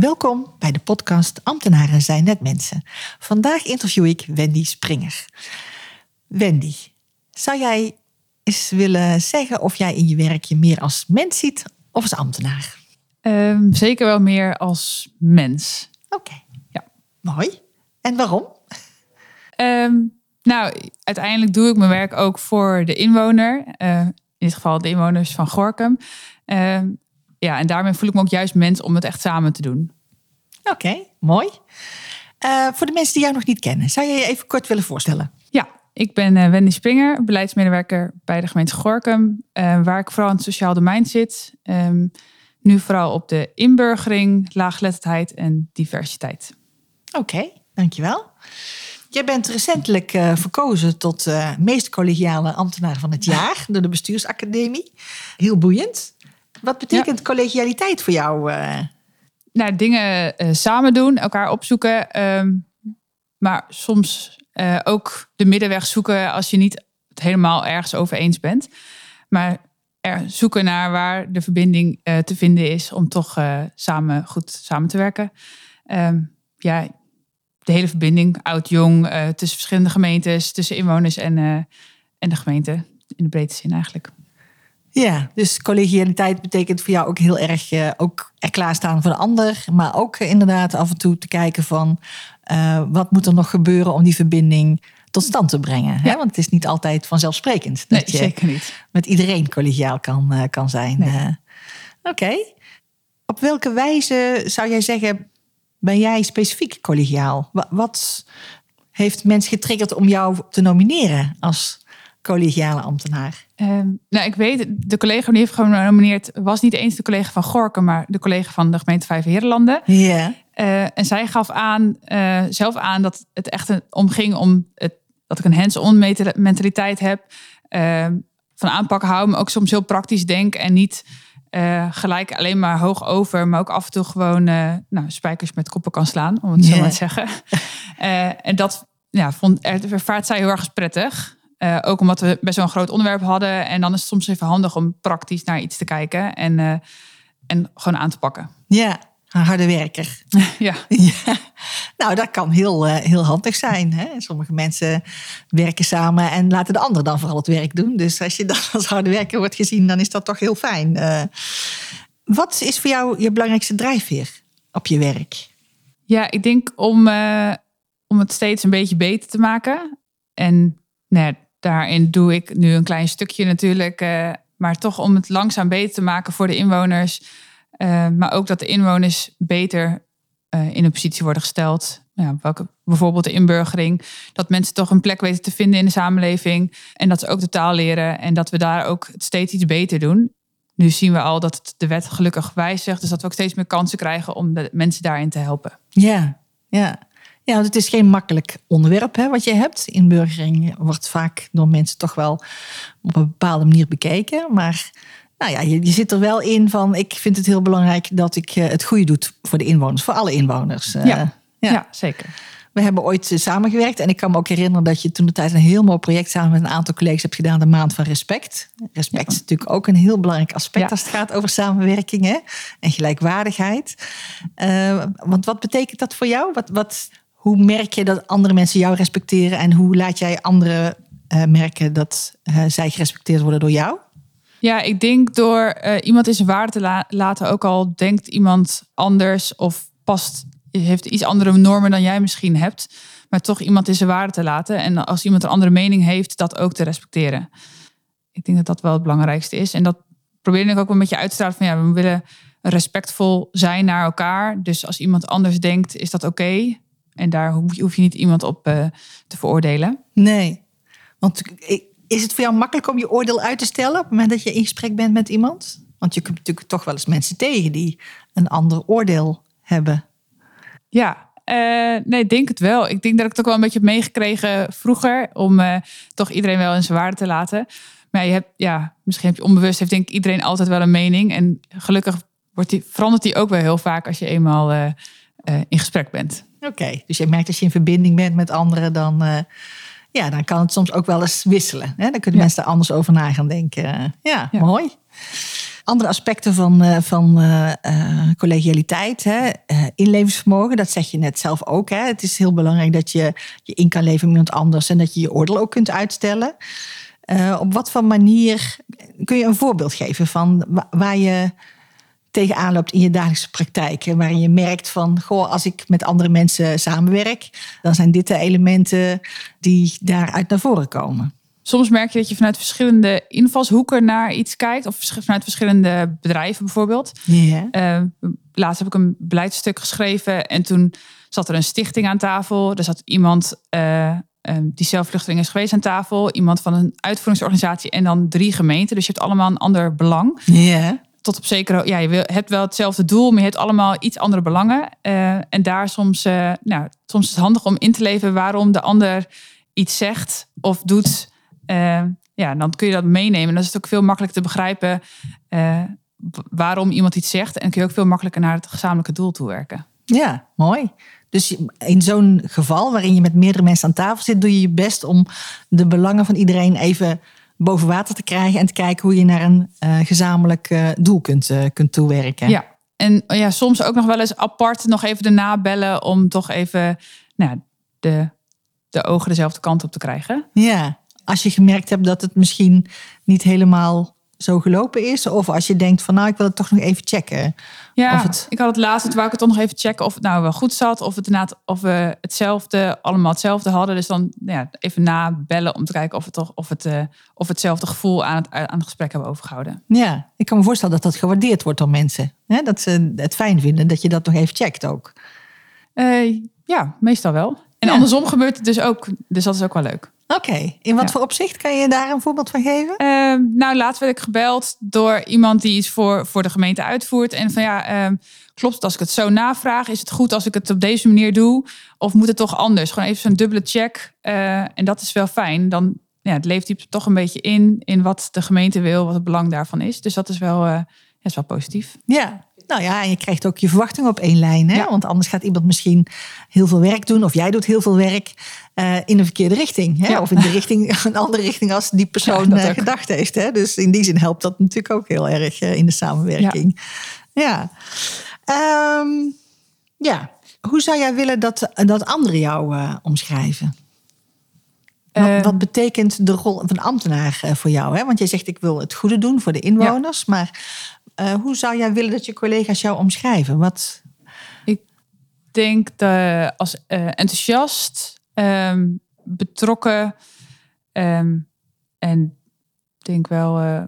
Welkom bij de podcast Ambtenaren zijn net mensen. Vandaag interview ik Wendy Springer. Wendy, zou jij eens willen zeggen of jij in je werk je meer als mens ziet of als ambtenaar? Ehm, zeker wel meer als mens. Oké. Ja. Mooi. En waarom? Ehm, nou, uiteindelijk doe ik mijn werk ook voor de inwoner. Eh, in dit geval de inwoners van Gorkum. Ehm, ja, en daarmee voel ik me ook juist mens om het echt samen te doen. Oké, mooi. Eh, voor de mensen die jou nog niet kennen, zou je je even kort willen voorstellen? Ja, ik ben eh, Wendy Springer, beleidsmedewerker bij de gemeente Gorkum, eh, waar ik vooral in het sociaal domein zit. Ehm, nu vooral op de inburgering, laaggeletterdheid en diversiteit. Oké, dankjewel. Jij bent recentelijk uh, verkozen tot uh, meest collegiale ambtenaar van het jaar door de bestuursacademie. Heel boeiend. Wat betekent ja. collegialiteit voor jou? Uh? Nou, dingen samen doen, elkaar opzoeken, ehm, maar soms ook de middenweg zoeken als je niet het helemaal ergens over eens bent. Maar er zoeken naar waar de verbinding te vinden is om toch samen goed samen te werken. Um, ja, de hele verbinding, oud-jong, tussen verschillende gemeentes, tussen inwoners en, en de gemeente. In de breedte zin eigenlijk. Ja, dus collegialiteit betekent voor jou ook heel erg uh, ook er klaarstaan voor de ander. Maar ook inderdaad af en toe te kijken van wat moet er nog gebeuren om die verbinding tot stand te brengen. Ja. Hè? Want het is niet altijd vanzelfsprekend dat nee, je zeker niet. met iedereen collegiaal kan, kan zijn. Nee. Oké. Op welke wijze zou jij zeggen ben jij specifiek collegiaal? Wat heeft mensen getriggerd om jou te nomineren als collegiale ambtenaar? Um, nou, ik weet, de collega die heeft genomineerd was niet eens de collega van Gorken, maar de collega van de gemeente Vijf Herenlanden. Ja. Uh, en zij gaf aan, uh, zelf aan dat het echt om ging om het, dat ik een hands-on mentaliteit heb. Uh, van aanpakken houden, maar ook soms heel praktisch denk en niet uh, gelijk alleen maar hoog over, maar ook af en toe gewoon nou, spijkers met koppen kan slaan, om het yeah. zo maar te zeggen. en dat ja, vond, ervaart zij heel erg prettig. Ook omdat we best wel een groot onderwerp hadden. En dan is het soms even handig om praktisch naar iets te kijken en, en gewoon aan te pakken. Ja, een harde werker. ja. ja. Nou, dat kan heel, uh, heel handig zijn. Hè? Sommige mensen werken samen en laten de ander dan vooral het werk doen. Dus als je dan als harde werker wordt gezien, dan is dat toch heel fijn. Wat is voor jou je belangrijkste drijfveer op je werk? Ja, ik denk om, om het steeds een beetje beter te maken. En nou, daarin doe ik nu een klein stukje natuurlijk. maar toch om het langzaam beter te maken voor de inwoners. maar ook dat de inwoners beter uh, in een positie worden gesteld. Ja, welke, bijvoorbeeld de inburgering. Dat mensen toch een plek weten te vinden in de samenleving. En dat ze ook de taal leren. En dat we daar ook steeds iets beter doen. Nu zien we al dat de wet gelukkig wijzigt. Dus dat we ook steeds meer kansen krijgen om de mensen daarin te helpen. Ja, ja. Ja, want het is geen makkelijk onderwerp hè, wat je hebt. Inburgering wordt vaak door mensen toch wel op een bepaalde manier bekeken. Maar nou ja, je, je, zit er wel in van, ik vind het heel belangrijk dat ik uh, het goede doe voor de inwoners, voor alle inwoners. Uh, ja, ja. ja, zeker. We hebben ooit samengewerkt en ik kan me ook herinneren dat je toen de tijd een heel mooi project samen met een aantal collega's hebt gedaan, de Maand van Respect. Respect ja. is natuurlijk ook een heel belangrijk aspect ja. als het gaat over samenwerking hè? en gelijkwaardigheid. Uh, want wat betekent dat voor jou? Wat, wat, hoe merk je dat andere mensen jou respecteren en hoe laat jij anderen merken dat zij gerespecteerd worden door jou? Ja, ik denk door uh, iemand in zijn waarde te la laten, ook al denkt iemand anders of past, heeft iets andere normen dan jij misschien hebt, maar toch iemand in zijn waarde te laten. En als iemand een andere mening heeft, dat ook te respecteren. Ik denk dat dat wel het belangrijkste is. En dat probeer ik ook een beetje uit te stralen van ja, we willen respectvol zijn naar elkaar. Dus als iemand anders denkt, is dat oké. En daar hoef je, hoef je niet iemand op eh, te veroordelen. Nee. Want is het voor jou makkelijk om je oordeel uit te stellen op het moment dat je in gesprek bent met iemand? Want je komt natuurlijk toch wel eens mensen tegen die een ander oordeel hebben. Ja, uh, nee, ik denk het wel. Ik denk dat ik het ook wel een beetje heb meegekregen vroeger. Om uh, toch iedereen wel in zijn waarde te laten. Maar je hebt, ja, misschien heb je onbewust, heeft denk ik iedereen altijd wel een mening. En gelukkig wordt die, verandert die ook wel heel vaak als je eenmaal uh, in gesprek bent. Oké, dus je merkt als je in verbinding bent met anderen, dan, ja, dan kan het soms ook wel eens wisselen. Hè? Dan kunnen mensen er anders over na gaan denken. Ja, ja. mooi andere aspecten van, uh, van uh, collegialiteit, hè? inlevingsvermogen, dat zeg je net zelf ook. Hè? Het is heel belangrijk dat je je in kan leven met iemand anders en dat je je oordeel ook kunt uitstellen. op wat voor manier kun je een voorbeeld geven van waar je tegenaan loopt in je dagelijkse praktijk? Waarin je merkt van, goh, als ik met andere mensen samenwerk, dan zijn dit de elementen die daaruit naar voren komen soms merk je dat je vanuit verschillende invalshoeken naar iets kijkt. Of vanuit verschillende bedrijven bijvoorbeeld. Yeah. laatst heb ik een beleidstuk geschreven. En toen zat er een stichting aan tafel. Er zat iemand uh, die zelf vluchteling is geweest aan tafel. Iemand van een uitvoeringsorganisatie. En dan drie gemeenten. Dus je hebt allemaal een ander belang. Yeah. Tot op zekere, ja, je hebt wel hetzelfde doel, maar je hebt allemaal iets andere belangen. Uh, en daar soms, uh, nou, soms is het handig om in te leven waarom de ander iets zegt of doet uh, ja, dan kun je dat meenemen. Dan is het ook veel makkelijker te begrijpen waarom iemand iets zegt. En kun je ook veel makkelijker naar het gezamenlijke doel toe werken. Ja, mooi. Dus in zo'n geval waarin je met meerdere mensen aan tafel zit, doe je je best om de belangen van iedereen even boven water te krijgen en te kijken hoe je naar een uh, gezamenlijk uh, doel kunt, uh, kunt toewerken. Ja, en ja, soms ook nog wel eens apart nog even de nabellen om toch even nou, de, de ogen dezelfde kant op te krijgen. Ja, als je gemerkt hebt dat het misschien niet helemaal zo gelopen is. Of als je denkt van nou, ik wil het toch nog even checken. Ja, of het... ik had het laatst, het wou ik het toch nog even checken of het nou wel goed zat. Of, het inderdaad, of we hetzelfde, allemaal hetzelfde hadden. Dus dan ja, even nabellen om te kijken of, het toch, of, het, uh, of hetzelfde gevoel aan het, aan het gesprek hebben overgehouden. Ja, ik kan me voorstellen dat dat gewaardeerd wordt door mensen. Hè? Dat ze het fijn vinden dat je dat nog even checkt ook. Uh, ja, meestal wel. En andersom gebeurt het dus ook. Dus dat is ook wel leuk. Oké, in wat voor opzicht kan je daar een voorbeeld van geven? Uh, nou, laatst werd ik gebeld door iemand die iets voor, voor de gemeente uitvoert. En van ja, uh, klopt het als ik het zo navraag? Is het goed als ik het op deze manier doe? Of moet het toch anders? Gewoon even zo'n dubbele check. Uh, en dat is wel fijn. Dan ja, het leeft hij toch een beetje in, in wat de gemeente wil, wat het belang daarvan is. Dus dat is wel, uh, is wel positief. Ja, nou ja, en je krijgt ook je verwachting op één lijn. Hè? Ja. Want anders gaat iemand misschien heel veel werk doen. Of jij doet heel veel werk uh, in de verkeerde richting. Hè? Ja. Of in de richting, een andere richting als die persoon ja, uh, gedacht heeft. Hè? Dus in die zin helpt dat natuurlijk ook heel erg uh, in de samenwerking. Ja. Ja. Um, ja. Hoe zou jij willen dat, dat anderen jou omschrijven? Wat, wat, betekent de rol van ambtenaar voor jou? Hè? Want jij zegt ik wil het goede doen voor de inwoners. Maar uh, hoe zou jij willen dat je collega's jou omschrijven? Wat... Ik denk dat als uh, enthousiast, um, betrokken um, en denk wel, uh,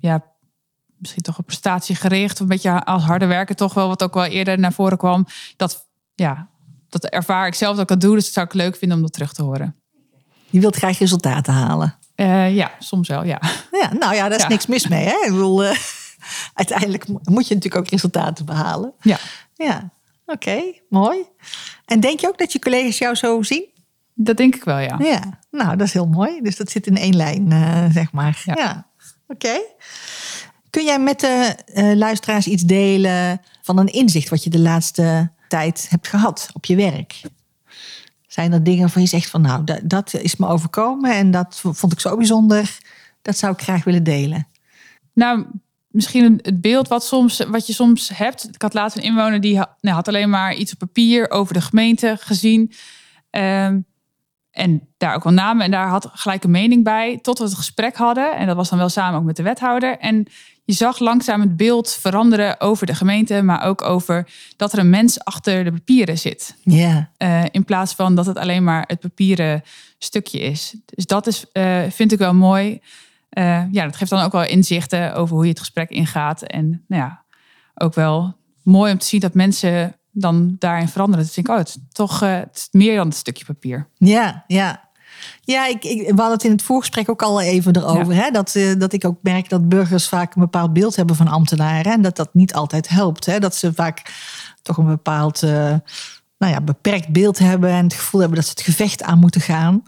ja, misschien toch een prestatiegericht, een beetje als harde werken toch wel, wat ook wel eerder naar voren kwam. Dat, ja, dat ervaar ik zelf dat ik dat doe, dus dat zou ik leuk vinden om dat terug te horen. Je wilt graag resultaten halen? ja, soms wel, ja. ja nou ja, daar is ja. niks mis mee. Hè? Ik bedoel, uiteindelijk moet je natuurlijk ook resultaten behalen. Ja. Ja, oké, mooi. En denk je ook dat je collega's jou zo zien? Dat denk ik wel, ja. Ja, nou, dat is heel mooi. Dus dat zit in één lijn, uh, zeg maar. Ja, ja. oké. Kun jij met de uh, luisteraars iets delen van een inzicht wat je de laatste tijd hebt gehad op je werk? Zijn er dingen waarvan je zegt van nou, dat, dat is me overkomen en dat vond ik zo bijzonder. Dat zou ik graag willen delen. Nou, misschien het beeld wat, soms, wat je soms hebt. Ik had laatst een inwoner die had, nou, had alleen maar iets op papier over de gemeente gezien. Um, en daar ook wel namen. En daar had gelijk een mening bij. Tot we het gesprek hadden. En dat was dan wel samen ook met de wethouder. En je zag langzaam het beeld veranderen over de gemeente. Maar ook over dat er een mens achter de papieren zit. Ja. Yeah. Uh, in plaats van dat het alleen maar het papieren stukje is. Dus dat is, uh, vind ik wel mooi. Uh, ja, dat geeft dan ook wel inzichten over hoe je het gesprek ingaat. En nou ja, ook wel mooi om te zien dat mensen dan daarin veranderen. Dus ik denk, oh, het is toch uh, het is meer dan een stukje papier. Ja, ja. Ja, ik, ik, we hadden het in het voorgesprek ook al even erover. Hè? Dat, uh, dat ik ook merk dat burgers vaak een bepaald beeld hebben van ambtenaren. En dat dat niet altijd helpt. Hè? Dat ze vaak toch een bepaald nou ja, beperkt beeld hebben. En het gevoel hebben dat ze het gevecht aan moeten gaan.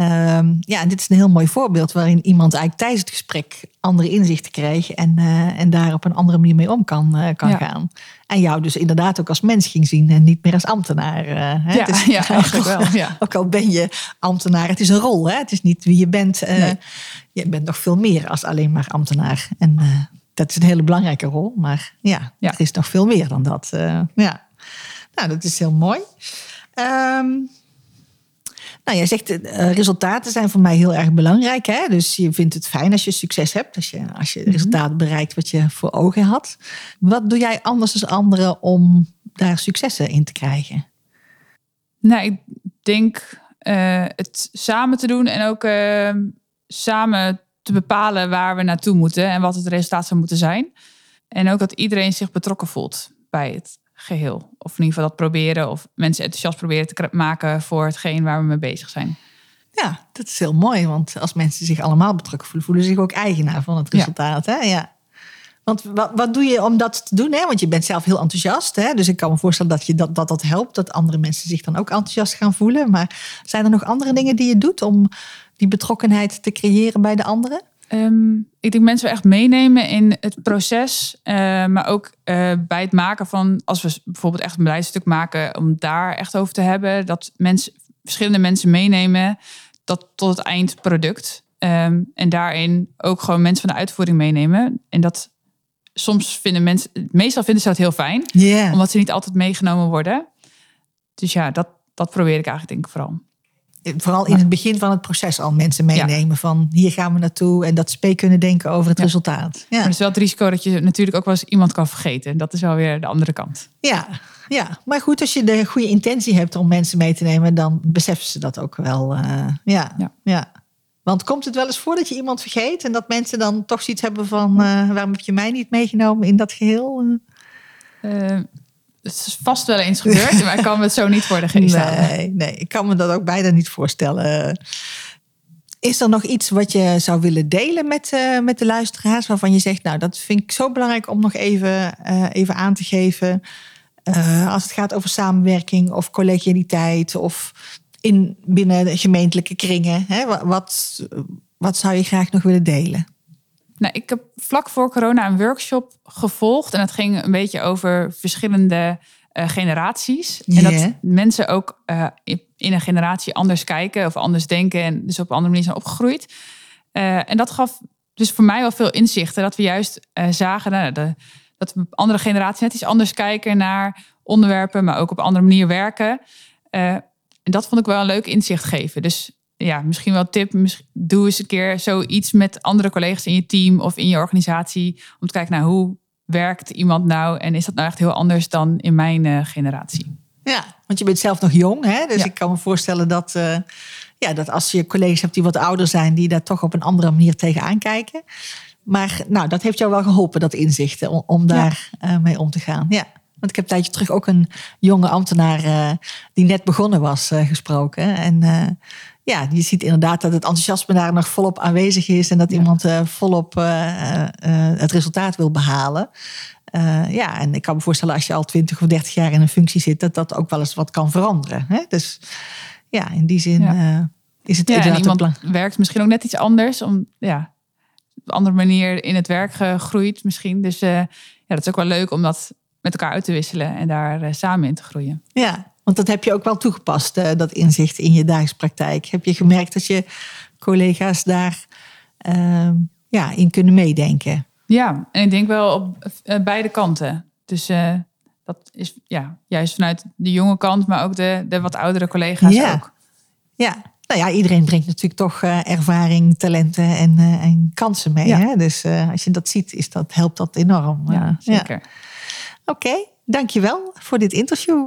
Um, ja, en dit is een heel mooi voorbeeld waarin iemand eigenlijk tijdens het gesprek andere inzichten kreeg en, uh, en daar op een andere manier mee om kan, uh, kan ja. gaan. En jou dus inderdaad ook als mens ging zien en niet meer als ambtenaar. Uh, hè? Ja, is, ja, eigenlijk wel. Ja. Ook al ben je ambtenaar, het is een rol. Hè? Het is niet wie je bent. Nee. Je bent nog veel meer als alleen maar ambtenaar. En dat is een hele belangrijke rol. Maar ja, ja. er is nog veel meer dan dat. ja. Nou, dat is heel mooi. Um, nou, jij zegt uh, resultaten zijn voor mij heel erg belangrijk. Hè? Dus je vindt het fijn als je succes hebt, als je, als je resultaten bereikt wat je voor ogen had. Wat doe jij anders dan anderen om daar successen in te krijgen? Nou, ik denk uh, het samen te doen en ook uh, samen te bepalen waar we naartoe moeten en wat het resultaat zou moeten zijn. En ook dat iedereen zich betrokken voelt bij het geheel. Of in ieder geval dat proberen of mensen enthousiast proberen te maken voor hetgeen waar we mee bezig zijn. Ja, dat is heel mooi, want als mensen zich allemaal betrokken voelen, voelen ze zich ook eigenaar van het resultaat. Ja. Hè? ja. Want wat, wat doe je om dat te doen? Hè? Want je bent zelf heel enthousiast. Hè? Dus ik kan me voorstellen dat, je dat, dat dat helpt, dat andere mensen zich dan ook enthousiast gaan voelen. Maar zijn er nog andere dingen die je doet om die betrokkenheid te creëren bij de anderen? Um, ik denk mensen echt meenemen in het proces, uh, maar ook uh, bij het maken van, als we bijvoorbeeld echt een beleidstuk maken, om daar echt over te hebben, dat mensen, verschillende mensen meenemen dat tot het eindproduct. Um, en daarin ook gewoon mensen van de uitvoering meenemen. En dat soms vinden mensen, meestal vinden ze dat heel fijn, yeah. omdat ze niet altijd meegenomen worden. Dus ja, dat, dat probeer ik eigenlijk denk ik vooral vooral in het begin van het proces al mensen meenemen van hier gaan we naartoe en dat ze kunnen denken over het ja. resultaat. Ja. Maar het is wel het risico dat je natuurlijk ook wel eens iemand kan vergeten. Dat is wel weer de andere kant. Ja, ja. maar goed, als je de goede intentie hebt om mensen mee te nemen, dan beseffen ze dat ook wel. Uh, ja. ja. Ja. Want komt het wel eens voor dat je iemand vergeet en dat mensen dan toch zoiets hebben van uh, waarom heb je mij niet meegenomen in dat geheel? Uh, het is vast wel eens gebeurd, maar ik kan me het zo niet voor de geest nee, Nee, ik kan me dat ook bijna niet voorstellen. Is er nog iets wat je zou willen delen met, uh, met de luisteraars, waarvan je zegt, nou, dat vind ik zo belangrijk om nog even, uh, even aan te geven. Uh, als het gaat over samenwerking of collegialiteit of in, binnen de gemeentelijke kringen. Hè? Wat, wat zou je graag nog willen delen? Nou, ik heb vlak voor corona een workshop gevolgd. En dat ging een beetje over verschillende uh, generaties. En dat mensen ook uh, in, een generatie anders kijken of anders denken. En dus op een andere manier zijn opgegroeid. Uh, en dat gaf dus voor mij wel veel inzichten. Dat we juist zagen nou, de, dat we andere generaties net iets anders kijken naar onderwerpen. Maar ook op een andere manier werken. en dat vond ik wel een leuk inzicht geven. Dus ja, misschien wel tip. Doe eens een keer zoiets met andere collega's in je team of in je organisatie. Om te kijken naar hoe werkt iemand nou en is dat nou echt heel anders dan in mijn uh, generatie. Ja, want je bent zelf nog jong, hè? dus ja. ik kan me voorstellen dat, uh, ja, dat als je collega's hebt die wat ouder zijn, die daar toch op een andere manier tegenaan kijken. Maar nou, dat heeft jou wel geholpen, dat inzicht, om, om daar ja. uh, mee om te gaan. Ja. Want ik heb een tijdje terug ook een jonge ambtenaar uh, die net begonnen was uh, gesproken. En uh, ja, je ziet inderdaad dat het enthousiasme daar nog volop aanwezig is. En dat ja. iemand volop het resultaat wil behalen. ja, en ik kan me voorstellen als je al 20 of 30 jaar in een functie zit, dat dat ook wel eens wat kan veranderen. Hè? Dus ja, in die zin ja. is het ja, en iemand werkt misschien ook net iets anders. Om, ja, op een andere manier in het werk gegroeid misschien. Dus ja, dat is ook wel leuk om dat met elkaar uit te wisselen en daar samen in te groeien. Ja, want dat heb je ook wel toegepast, uh, dat inzicht in je dagelijkse praktijk. Heb je gemerkt dat je collega's daar uh, ja, in kunnen meedenken? Ja, en ik denk wel op uh, beide kanten. Dus dat is ja, juist vanuit de jonge kant, maar ook de, de wat oudere collega's ja. ook. Ja, nou ja, iedereen brengt natuurlijk toch ervaring, talenten en, en kansen mee. Ja. Hè? Dus als je dat ziet, is dat, helpt dat enorm. Ja, zeker. Ja. Oké, okay, dankjewel voor dit interview.